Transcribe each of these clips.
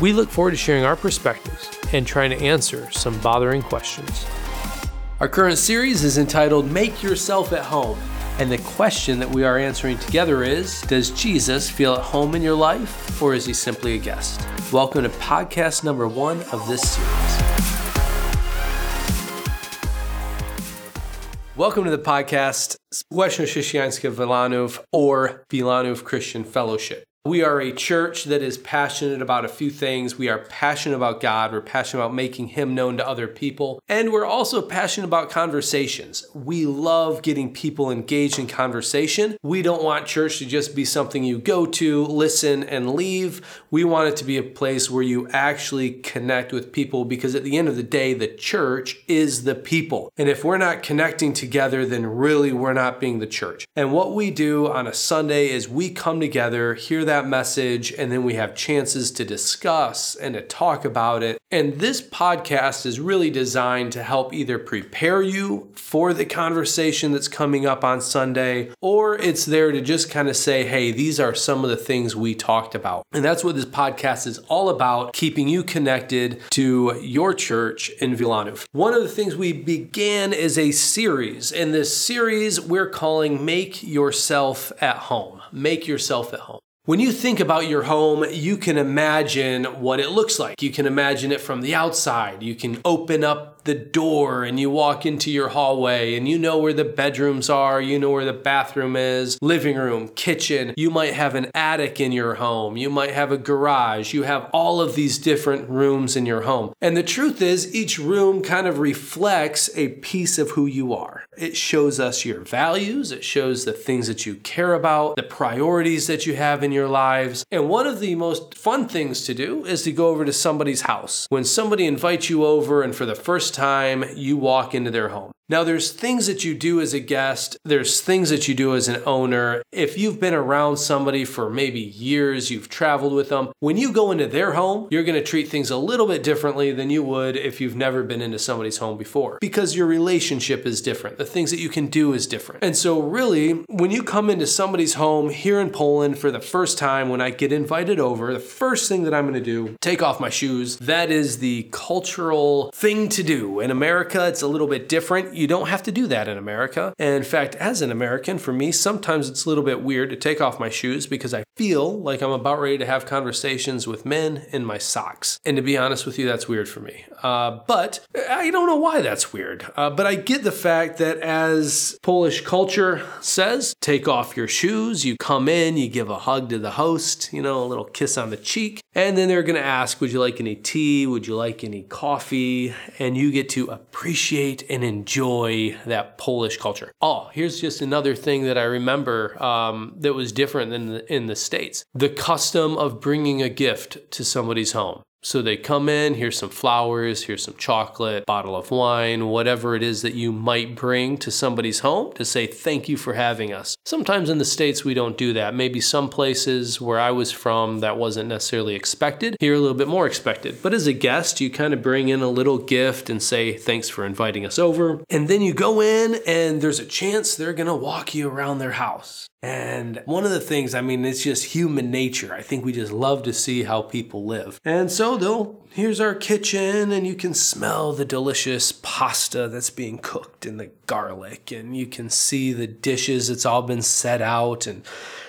We look forward to sharing our perspectives and trying to answer some bothering questions. Our current series is entitled Make Yourself at Home. And the question that we are answering together is Does Jesus feel at home in your life, or is he simply a guest? Welcome to podcast number one of this series. Welcome to the podcast, Społeczność Chrześcijańska Wilanów, or Wilanów Christian Fellowship. We are a church that is passionate about a few things. We are passionate about God. We're passionate about making Him known to other people. And we're also passionate about conversations. We love getting people engaged in conversation. We don't want church to just be something you go to, listen, and leave. We want it to be a place where you actually connect with people because at the end of the day, the church is the people. And if we're not connecting together, then really we're not being the church. And what we do on a Sunday is we come together, hear that that message, and then we have chances to discuss and to talk about it. And this podcast is really designed to help either prepare you for the conversation that's coming up on Sunday, or it's there to just kind of say, hey, these are some of the things we talked about. And that's what this podcast is all about keeping you connected to your church in Wilanów. One of the things we began is a series, and this series we're calling Make Yourself at Home. Make Yourself at Home. When you think about your home, you can imagine what it looks like. You can imagine it from the outside. You can open up the door and you walk into your hallway and you know where the bedrooms are, you know where the bathroom is, living room, kitchen. You might have an attic in your home, you might have a garage, you have all of these different rooms in your home. And the truth is, each room kind of reflects a piece of who you are. It shows us your values, it shows the things that you care about, the priorities that you have in your lives. And one of the most fun things to do is to go over to somebody's house. When somebody invites you over and for the first time you walk into their home. Now, there's things that you do as a guest, there's things that you do as an owner. If you've been around somebody for maybe years, you've traveled with them, when you go into their home, you're going to treat things a little bit differently than you would if you've never been into somebody's home before because your relationship is different. The things that you can do is different. And so, really, when you come into somebody's home here in Poland for the first time, when I get invited over, the first thing that I'm going to do, take off my shoes. That is the cultural thing to do. In America, it's a little bit different you don't have to do that in America. And in fact, as an American, for me, sometimes it's a little bit weird to take off my shoes because I feel like I'm about ready to have conversations with men in my socks. And to be honest with you, that's weird for me. Uh, but I don't know why that's weird. Uh, but I get the fact that as Polish culture says, take off your shoes, you come in, you give a hug to the host, you know, a little kiss on the cheek. And then they're going to ask, would you like any tea? Would you like any coffee? And you get to appreciate and enjoy that Polish culture. Oh, here's just another thing that I remember um, that was different than the, in the States the custom of bringing a gift to somebody's home. So they come in, here's some flowers, here's some chocolate, bottle of wine, whatever it is that you might bring to somebody's home to say thank you for having us. Sometimes in the States we don't do that. Maybe some places where I was from that wasn't necessarily expected. Here a little bit more expected. But as a guest, you kind of bring in a little gift and say thanks for inviting us over. And then you go in and there's a chance they're gonna walk you around their house. And one of the things, I mean, it's just human nature. I think we just love to see how people live. And so, though, here's our kitchen, and you can smell the delicious pasta that's being cooked in the garlic, and you can see the dishes, it's all been set out, and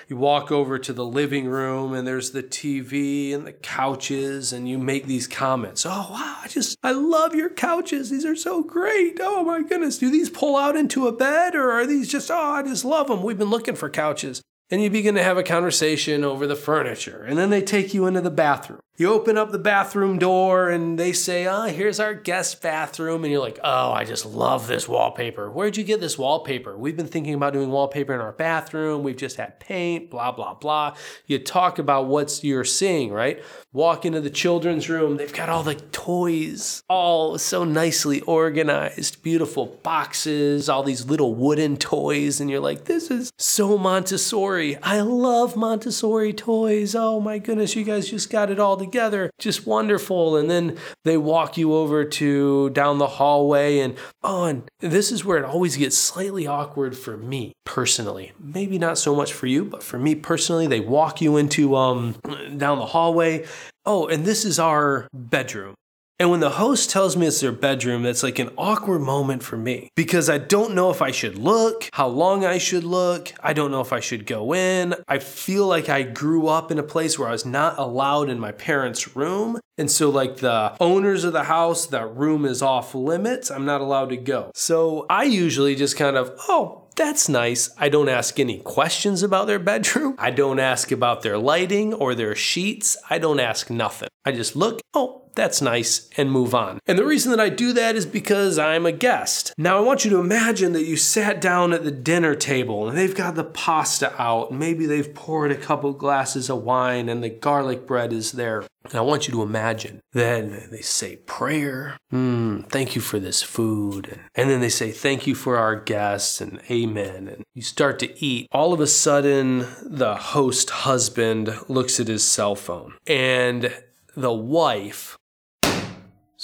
you walk over to the living room and there's the TV and the couches and you make these comments. Oh, wow, I just, I love your couches. These are so great. Oh my goodness. Do these pull out into a bed or are these just, oh, I just love them. We've been looking for couches. And you begin to have a conversation over the furniture. And then they take you into the bathroom. You open up the bathroom door and they say, Ah, oh, here's our guest bathroom. And you're like, Oh, I just love this wallpaper. Where'd you get this wallpaper? We've been thinking about doing wallpaper in our bathroom. We've just had paint, blah, blah, blah. You talk about what you're seeing, right? Walk into the children's room. They've got all the toys, all so nicely organized, beautiful boxes, all these little wooden toys. And you're like, This is so Montessori. I love Montessori toys. Oh my goodness, you guys just got it all. Together, just wonderful. And then they walk you over to down the hallway and oh, and this is where it always gets slightly awkward for me personally. Maybe not so much for you, but for me personally, they walk you into um down the hallway. Oh, and this is our bedroom. And when the host tells me it's their bedroom, that's like an awkward moment for me because I don't know if I should look, how long I should look. I don't know if I should go in. I feel like I grew up in a place where I was not allowed in my parents' room. And so, like the owners of the house, that room is off limits. I'm not allowed to go. So I usually just kind of, oh, that's nice. I don't ask any questions about their bedroom. I don't ask about their lighting or their sheets. I don't ask nothing. I just look, oh, that's nice, and move on. And the reason that I do that is because I'm a guest. Now, I want you to imagine that you sat down at the dinner table and they've got the pasta out, and maybe they've poured a couple glasses of wine and the garlic bread is there. And I want you to imagine. Then they say prayer. Mm, thank you for this food. And then they say thank you for our guests and amen. And you start to eat. All of a sudden, the host husband looks at his cell phone and the wife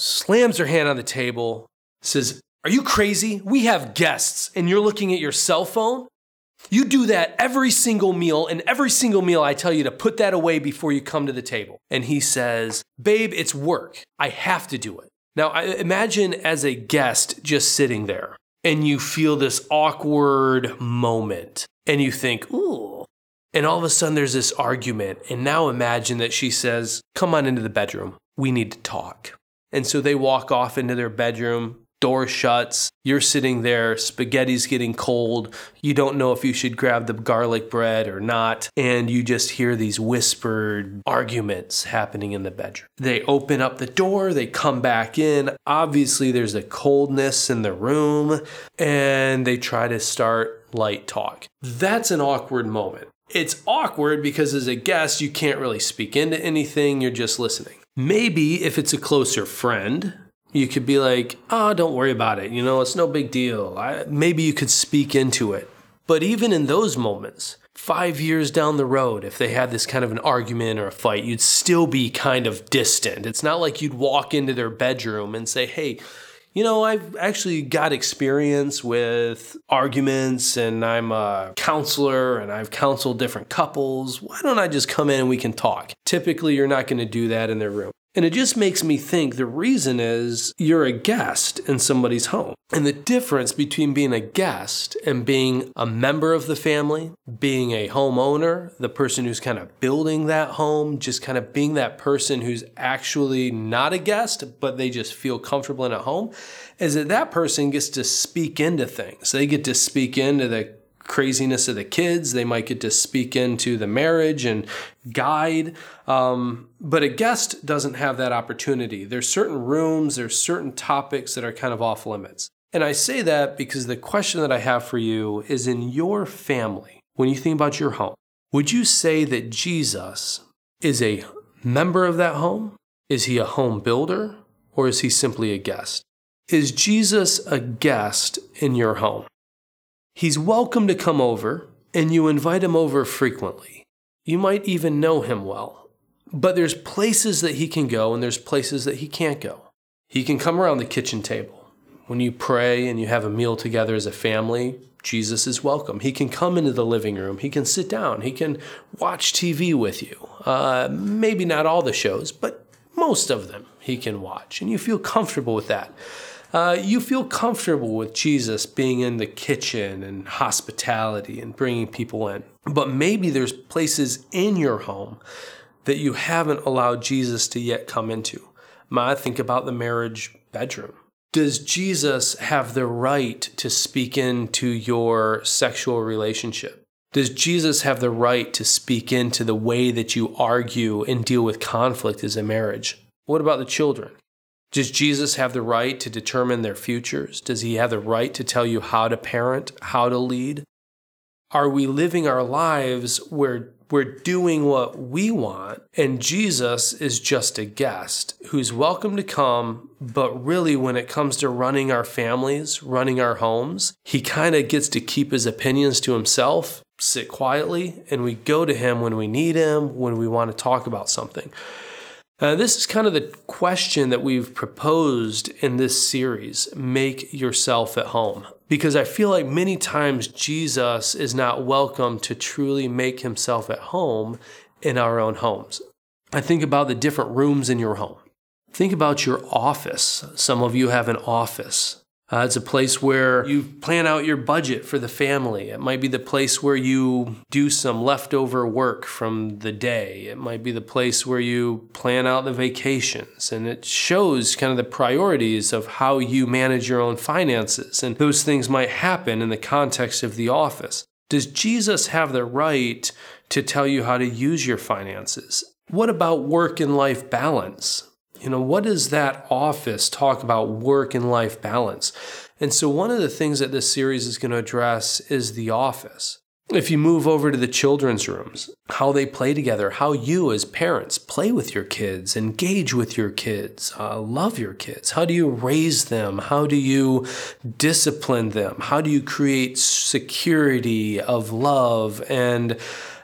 slams her hand on the table, says, Are you crazy? We have guests and you're looking at your cell phone? You do that every single meal, and every single meal I tell you to put that away before you come to the table. And he says, Babe, it's work. I have to do it. Now, I imagine as a guest just sitting there and you feel this awkward moment and you think, Ooh. And all of a sudden there's this argument. And now imagine that she says, Come on into the bedroom. We need to talk. And so they walk off into their bedroom, door shuts, you're sitting there, spaghetti's getting cold, you don't know if you should grab the garlic bread or not, and you just hear these whispered arguments happening in the bedroom. They open up the door, they come back in. Obviously, there's a coldness in the room, and they try to start light talk. That's an awkward moment. It's awkward because as a guest, you can't really speak into anything, you're just listening. Maybe if it's a closer friend, you could be like, oh, don't worry about it. You know, it's no big deal. I, maybe you could speak into it. But even in those moments, five years down the road, if they had this kind of an argument or a fight, you'd still be kind of distant. It's not like you'd walk into their bedroom and say, hey, you know, I've actually got experience with arguments and I'm a counselor and I've counseled different couples. Why don't I just come in and we can talk? Typically, you're not going to do that in their room. And it just makes me think the reason is you're a guest in somebody's home. And the difference between being a guest and being a member of the family, being a homeowner, the person who's kind of building that home, just kind of being that person who's actually not a guest, but they just feel comfortable in a home, is that that person gets to speak into things. They get to speak into the craziness of the kids. They might get to speak into the marriage and guide. Um, but a guest doesn't have that opportunity. There's certain rooms, there's certain topics that are kind of off limits. And I say that because the question that I have for you is in your family, when you think about your home, would you say that Jesus is a member of that home? Is he a home builder or is he simply a guest? Is Jesus a guest in your home? He's welcome to come over, and you invite him over frequently. You might even know him well. But there's places that he can go, and there's places that he can't go. He can come around the kitchen table. When you pray and you have a meal together as a family, Jesus is welcome. He can come into the living room. He can sit down. He can watch TV with you. Uh, maybe not all the shows, but most of them he can watch. And you feel comfortable with that uh, you feel comfortable with Jesus being in the kitchen and hospitality and bringing people in. But maybe there's places in your home that you haven't allowed Jesus to yet come into. I think about the marriage bedroom. Does Jesus have the right to speak into your sexual relationship? Does Jesus have the right to speak into the way that you argue and deal with conflict as a marriage? What about the children? Does Jesus have the right to determine their futures? Does he have the right to tell you how to parent, how to lead? Are we living our lives where we're doing what we want and Jesus is just a guest who's welcome to come, but really when it comes to running our families, running our homes, he kind of gets to keep his opinions to himself, sit quietly, and we go to him when we need him, when we want to talk about something. Uh, this is kind of the question that we've proposed in this series make yourself at home. Because I feel like many times Jesus is not welcome to truly make himself at home in our own homes. I think about the different rooms in your home. Think about your office. Some of you have an office. Uh, it's a place where you plan out your budget for the family. It might be the place where you do some leftover work from the day. It might be the place where you plan out the vacations. And it shows kind of the priorities of how you manage your own finances. And those things might happen in the context of the office. Does Jesus have the right to tell you how to use your finances? What about work and life balance? You know, what does that office talk about work and life balance? And so, one of the things that this series is going to address is the office. If you move over to the children's rooms, how they play together, how you as parents play with your kids, engage with your kids, uh, love your kids. How do you raise them? How do you discipline them? How do you create security of love? And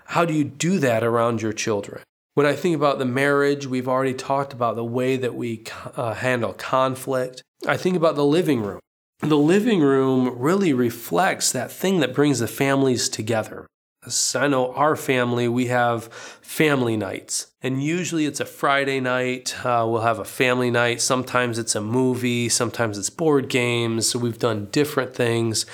how do you do that around your children? When I think about the marriage, we've already talked about the way that we uh, handle conflict. I think about the living room. The living room really reflects that thing that brings the families together. I know our family, we have family nights. And usually it's a Friday night. Uh, we'll have a family night. Sometimes it's a movie, sometimes it's board games. So we've done different things.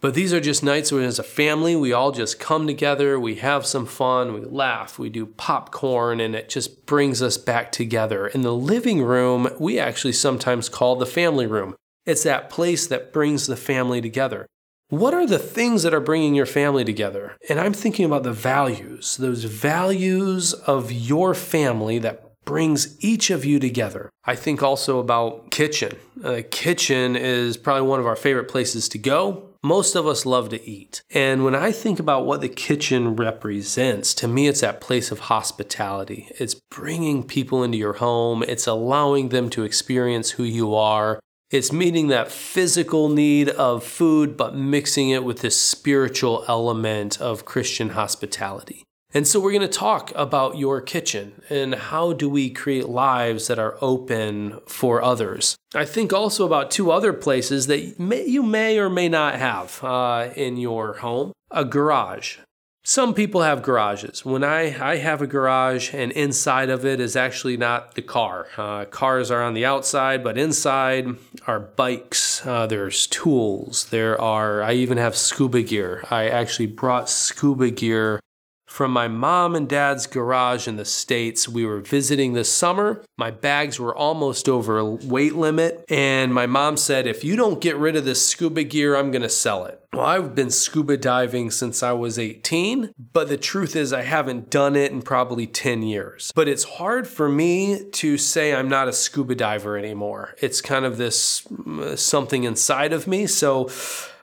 But these are just nights where, as a family, we all just come together, we have some fun, we laugh, we do popcorn, and it just brings us back together. In the living room, we actually sometimes call the family room. It's that place that brings the family together. What are the things that are bringing your family together? And I'm thinking about the values, those values of your family that brings each of you together. I think also about kitchen. Uh, kitchen is probably one of our favorite places to go. Most of us love to eat. And when I think about what the kitchen represents, to me, it's that place of hospitality. It's bringing people into your home, it's allowing them to experience who you are. It's meeting that physical need of food, but mixing it with this spiritual element of Christian hospitality. And so we're going to talk about your kitchen and how do we create lives that are open for others. I think also about two other places that may, you may or may not have uh, in your home a garage. Some people have garages. When I, I have a garage, and inside of it is actually not the car. Uh, cars are on the outside, but inside are bikes. Uh, there's tools. There are, I even have scuba gear. I actually brought scuba gear from my mom and dad's garage in the States. We were visiting this summer. My bags were almost over a weight limit, and my mom said, If you don't get rid of this scuba gear, I'm going to sell it. Well, I've been scuba diving since I was 18, but the truth is, I haven't done it in probably 10 years. But it's hard for me to say I'm not a scuba diver anymore. It's kind of this uh, something inside of me. So,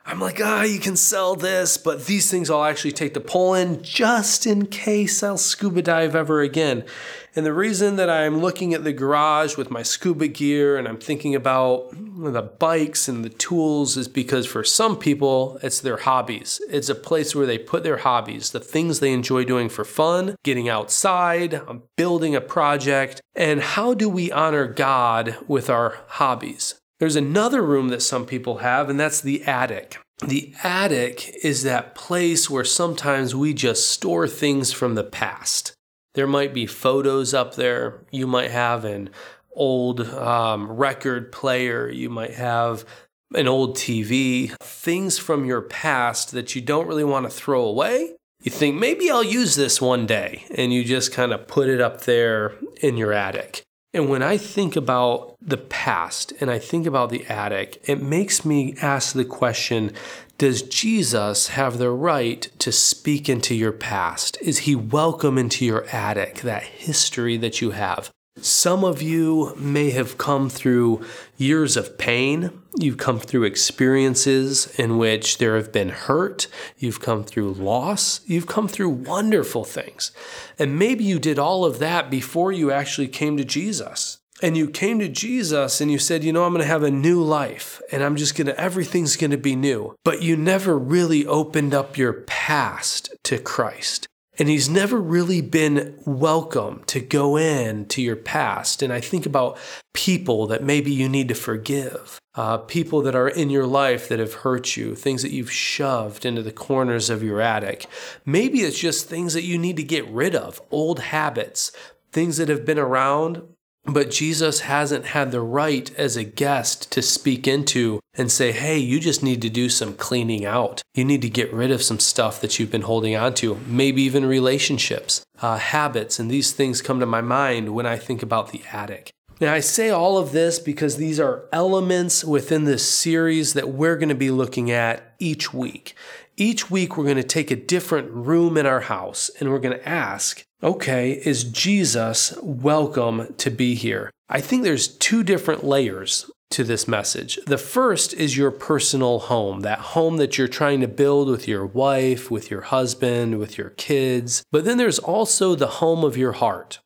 I'm like, ah, you can sell this, but these things I'll actually take to Poland just in case I'll scuba dive ever again. And the reason that I'm looking at the garage with my scuba gear and I'm thinking about the bikes and the tools is because for some people, it's their hobbies. It's a place where they put their hobbies, the things they enjoy doing for fun, getting outside, building a project. And how do we honor God with our hobbies? There's another room that some people have, and that's the attic. The attic is that place where sometimes we just store things from the past. There might be photos up there. You might have an old um, record player. You might have an old TV. Things from your past that you don't really want to throw away. You think, maybe I'll use this one day. And you just kind of put it up there in your attic. And when I think about the past and I think about the attic, it makes me ask the question Does Jesus have the right to speak into your past? Is he welcome into your attic, that history that you have? Some of you may have come through years of pain. You've come through experiences in which there have been hurt. You've come through loss. You've come through wonderful things. And maybe you did all of that before you actually came to Jesus and you came to Jesus and you said, you know, I'm going to have a new life and I'm just going to, everything's going to be new. But you never really opened up your past to Christ. And he's never really been welcome to go in to your past. And I think about people that maybe you need to forgive, uh, people that are in your life that have hurt you, things that you've shoved into the corners of your attic. Maybe it's just things that you need to get rid of, old habits, things that have been around but Jesus hasn't had the right as a guest to speak into and say, hey, you just need to do some cleaning out. You need to get rid of some stuff that you've been holding on to, maybe even relationships, uh, habits. And these things come to my mind when I think about the attic. Now, I say all of this because these are elements within this series that we're going to be looking at each week. Each week, we're going to take a different room in our house and we're going to ask, okay, is Jesus welcome to be here? I think there's two different layers to this message. The first is your personal home, that home that you're trying to build with your wife, with your husband, with your kids. But then there's also the home of your heart.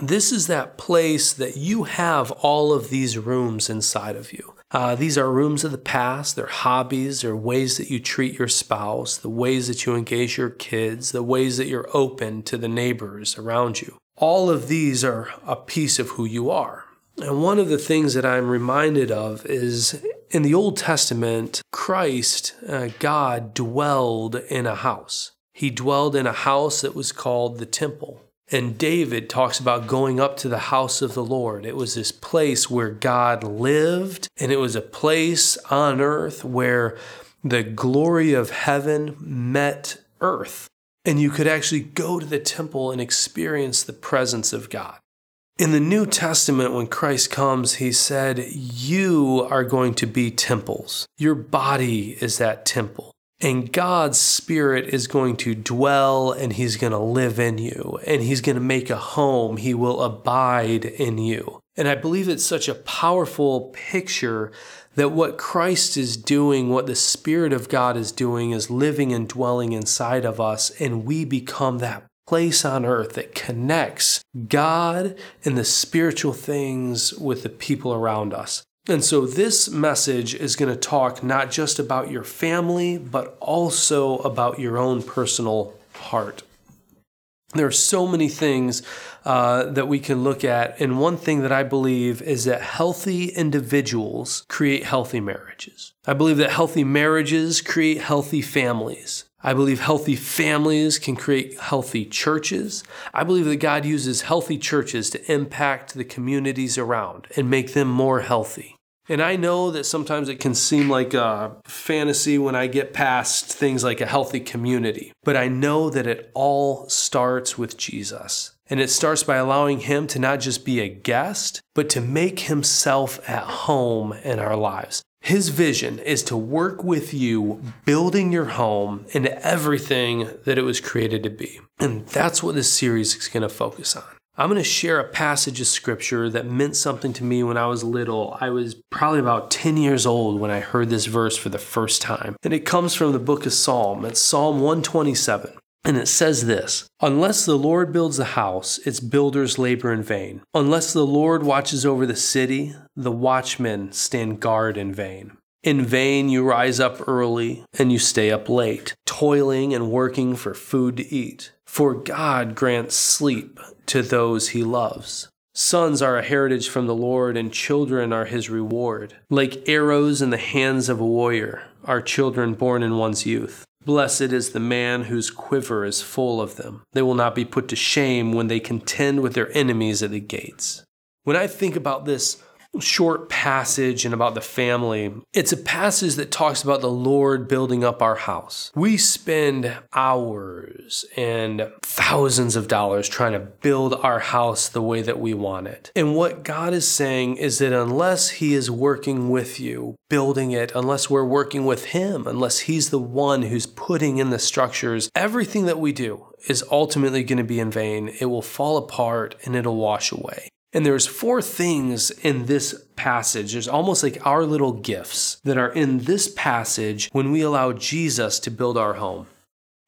This is that place that you have all of these rooms inside of you. Uh, these are rooms of the past, they're hobbies, they're ways that you treat your spouse, the ways that you engage your kids, the ways that you're open to the neighbors around you. All of these are a piece of who you are. And one of the things that I'm reminded of is in the Old Testament, Christ, uh, God, dwelled in a house. He dwelled in a house that was called the temple. And David talks about going up to the house of the Lord. It was this place where God lived, and it was a place on earth where the glory of heaven met earth. And you could actually go to the temple and experience the presence of God. In the New Testament, when Christ comes, he said, You are going to be temples. Your body is that temple. And God's Spirit is going to dwell and He's going to live in you and He's going to make a home. He will abide in you. And I believe it's such a powerful picture that what Christ is doing, what the Spirit of God is doing, is living and dwelling inside of us, and we become that place on earth that connects God and the spiritual things with the people around us. And so this message is going to talk not just about your family, but also about your own personal heart. There are so many things uh, that we can look at. And one thing that I believe is that healthy individuals create healthy marriages. I believe that healthy marriages create healthy families. I believe healthy families can create healthy churches. I believe that God uses healthy churches to impact the communities around and make them more healthy. And I know that sometimes it can seem like a fantasy when I get past things like a healthy community, but I know that it all starts with Jesus. And it starts by allowing Him to not just be a guest, but to make Himself at home in our lives. His vision is to work with you, building your home into everything that it was created to be. And that's what this series is going to focus on. I'm going to share a passage of scripture that meant something to me when I was little. I was probably about 10 years old when I heard this verse for the first time. And it comes from the book of Psalm. It's Psalm 127. And it says this Unless the Lord builds the house, its builders labor in vain. Unless the Lord watches over the city, the watchmen stand guard in vain. In vain you rise up early and you stay up late, toiling and working for food to eat. For God grants sleep to those he loves. Sons are a heritage from the Lord, and children are his reward. Like arrows in the hands of a warrior are children born in one's youth. Blessed is the man whose quiver is full of them. They will not be put to shame when they contend with their enemies at the gates. When I think about this short passage and about the family, it's a passage that talks about the Lord building up our house. We spend hours and thousands of dollars trying to build our house the way that we want it. And what God is saying is that unless He is working with you, building it, unless we're working with Him, unless He's the one who's putting in the structures, everything that we do is ultimately going to be in vain. It will fall apart and it'll wash away. And there's four things in this passage. There's almost like our little gifts that are in this passage when we allow Jesus to build our home.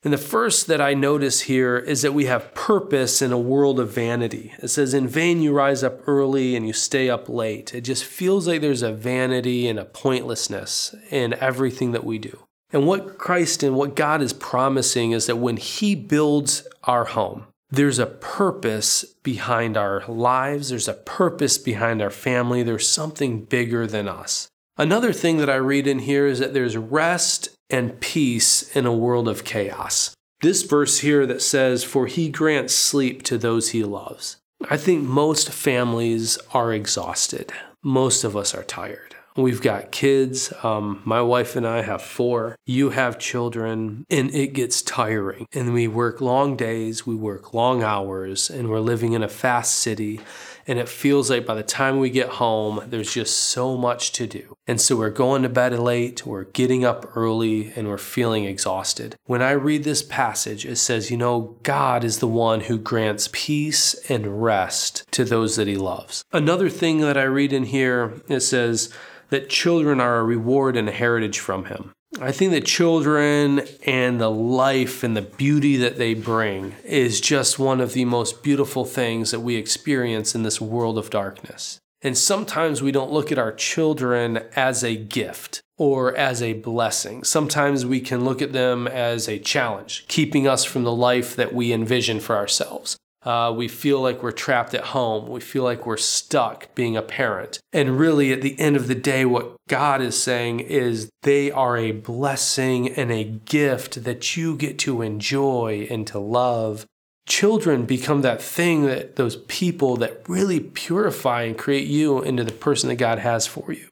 And the first that I notice here is that we have purpose in a world of vanity. It says, In vain you rise up early and you stay up late. It just feels like there's a vanity and a pointlessness in everything that we do. And what Christ and what God is promising is that when He builds our home, there's a purpose behind our lives, there's a purpose behind our family, there's something bigger than us. Another thing that I read in here is that there's rest and peace in a world of chaos. This verse here that says, For he grants sleep to those he loves. I think most families are exhausted. Most of us are tired. We've got kids. Um, my wife and I have four. You have children, and it gets tiring. And we work long days, we work long hours, and we're living in a fast city. And it feels like by the time we get home, there's just so much to do. And so we're going to bed late, we're getting up early, and we're feeling exhausted. When I read this passage, it says, you know, God is the one who grants peace and rest to those that he loves. Another thing that I read in here, it says, that children are a reward and a heritage from Him. I think that children and the life and the beauty that they bring is just one of the most beautiful things that we experience in this world of darkness. And sometimes we don't look at our children as a gift or as a blessing. Sometimes we can look at them as a challenge, keeping us from the life that we envision for ourselves. Uh, we feel like we're trapped at home. We feel like we're stuck being a parent. And really, at the end of the day, what God is saying is they are a blessing and a gift that you get to enjoy and to love. Children become that thing that those people that really purify and create you into the person that God has for you.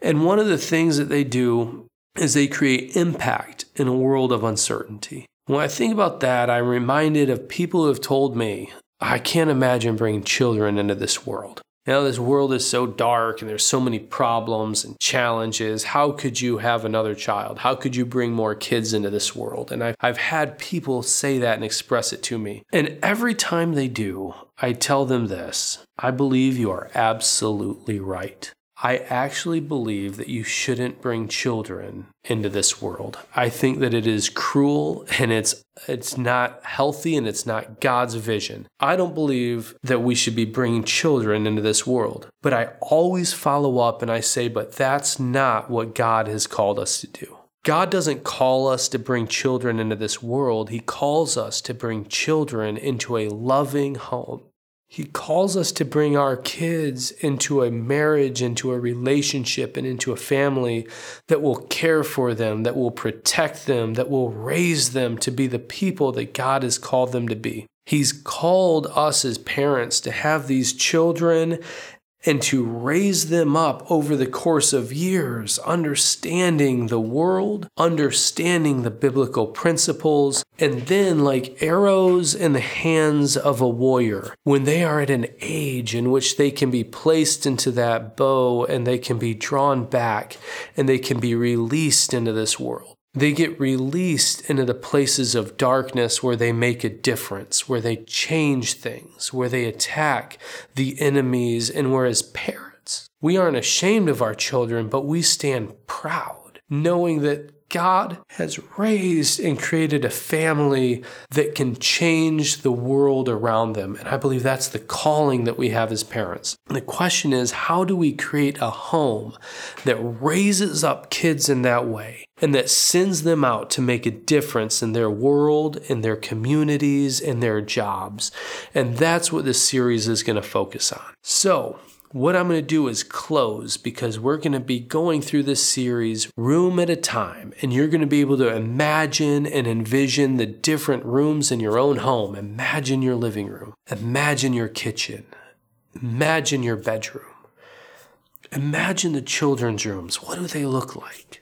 And one of the things that they do is they create impact in a world of uncertainty. When I think about that, I'm reminded of people who have told me, I can't imagine bringing children into this world. Now, this world is so dark and there's so many problems and challenges. How could you have another child? How could you bring more kids into this world? And I've, I've had people say that and express it to me. And every time they do, I tell them this I believe you are absolutely right. I actually believe that you shouldn't bring children into this world. I think that it is cruel and it's it's not healthy and it's not God's vision. I don't believe that we should be bringing children into this world. But I always follow up and I say, but that's not what God has called us to do. God doesn't call us to bring children into this world. He calls us to bring children into a loving home. He calls us to bring our kids into a marriage, into a relationship, and into a family that will care for them, that will protect them, that will raise them to be the people that God has called them to be. He's called us as parents to have these children and to raise them up over the course of years, understanding the world, understanding the biblical principles, and then, like arrows in the hands of a warrior, when they are at an age in which they can be placed into that bow and they can be drawn back and they can be released into this world. They get released into the places of darkness where they make a difference, where they change things, where they attack the enemies, and where as parents, we aren't ashamed of our children, but we stand proud, knowing that God has raised and created a family that can change the world around them. And I believe that's the calling that we have as parents. And the question is how do we create a home that raises up kids in that way and that sends them out to make a difference in their world, in their communities, in their jobs? And that's what this series is going to focus on. So, what I'm going to do is close because we're going to be going through this series room at a time, and you're going to be able to imagine and envision the different rooms in your own home. Imagine your living room, imagine your kitchen, imagine your bedroom. Imagine the children's rooms. What do they look like?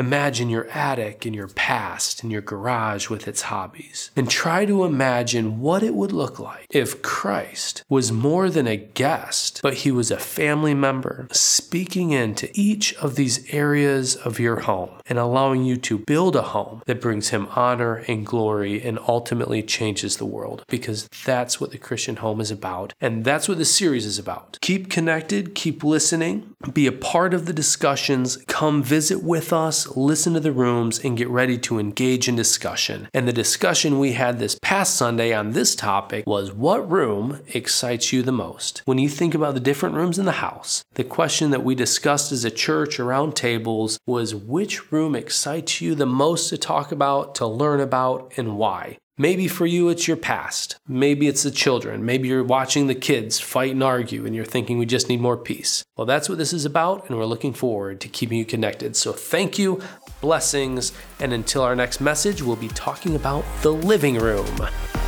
Imagine your attic and your past and your garage with its hobbies. And try to imagine what it would look like if Christ was more than a guest, but he was a family member speaking into each of these areas of your home and allowing you to build a home that brings him honor and glory and ultimately changes the world. Because that's what the Christian home is about. And that's what this series is about. Keep connected, keep listening, be a part of the discussions, come visit with us listen to the rooms, and get ready to engage in discussion. And the discussion we had this past Sunday on this topic was what room excites you the most? When you think about the different rooms in the house, the question that we discussed as a church around tables was which room excites you the most to talk about, to learn about, and why? Maybe for you, it's your past. Maybe it's the children. Maybe you're watching the kids fight and argue and you're thinking we just need more peace. Well, that's what this is about, and we're looking forward to keeping you connected. So, thank you, blessings, and until our next message, we'll be talking about the living room.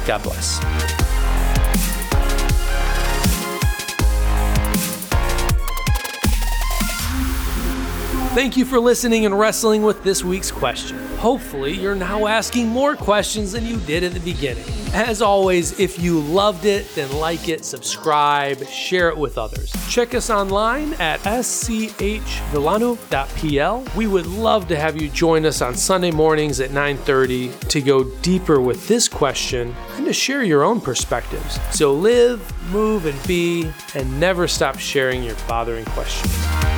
God bless. Thank you for listening and wrestling with this week's question. Hopefully, you're now asking more questions than you did at the beginning. As always, if you loved it, then like it, subscribe, share it with others. Check us online at schvillano.pl. We would love to have you join us on Sunday mornings at 9:30 to go deeper with this question and to share your own perspectives. So live, move, and be, and never stop sharing your bothering questions.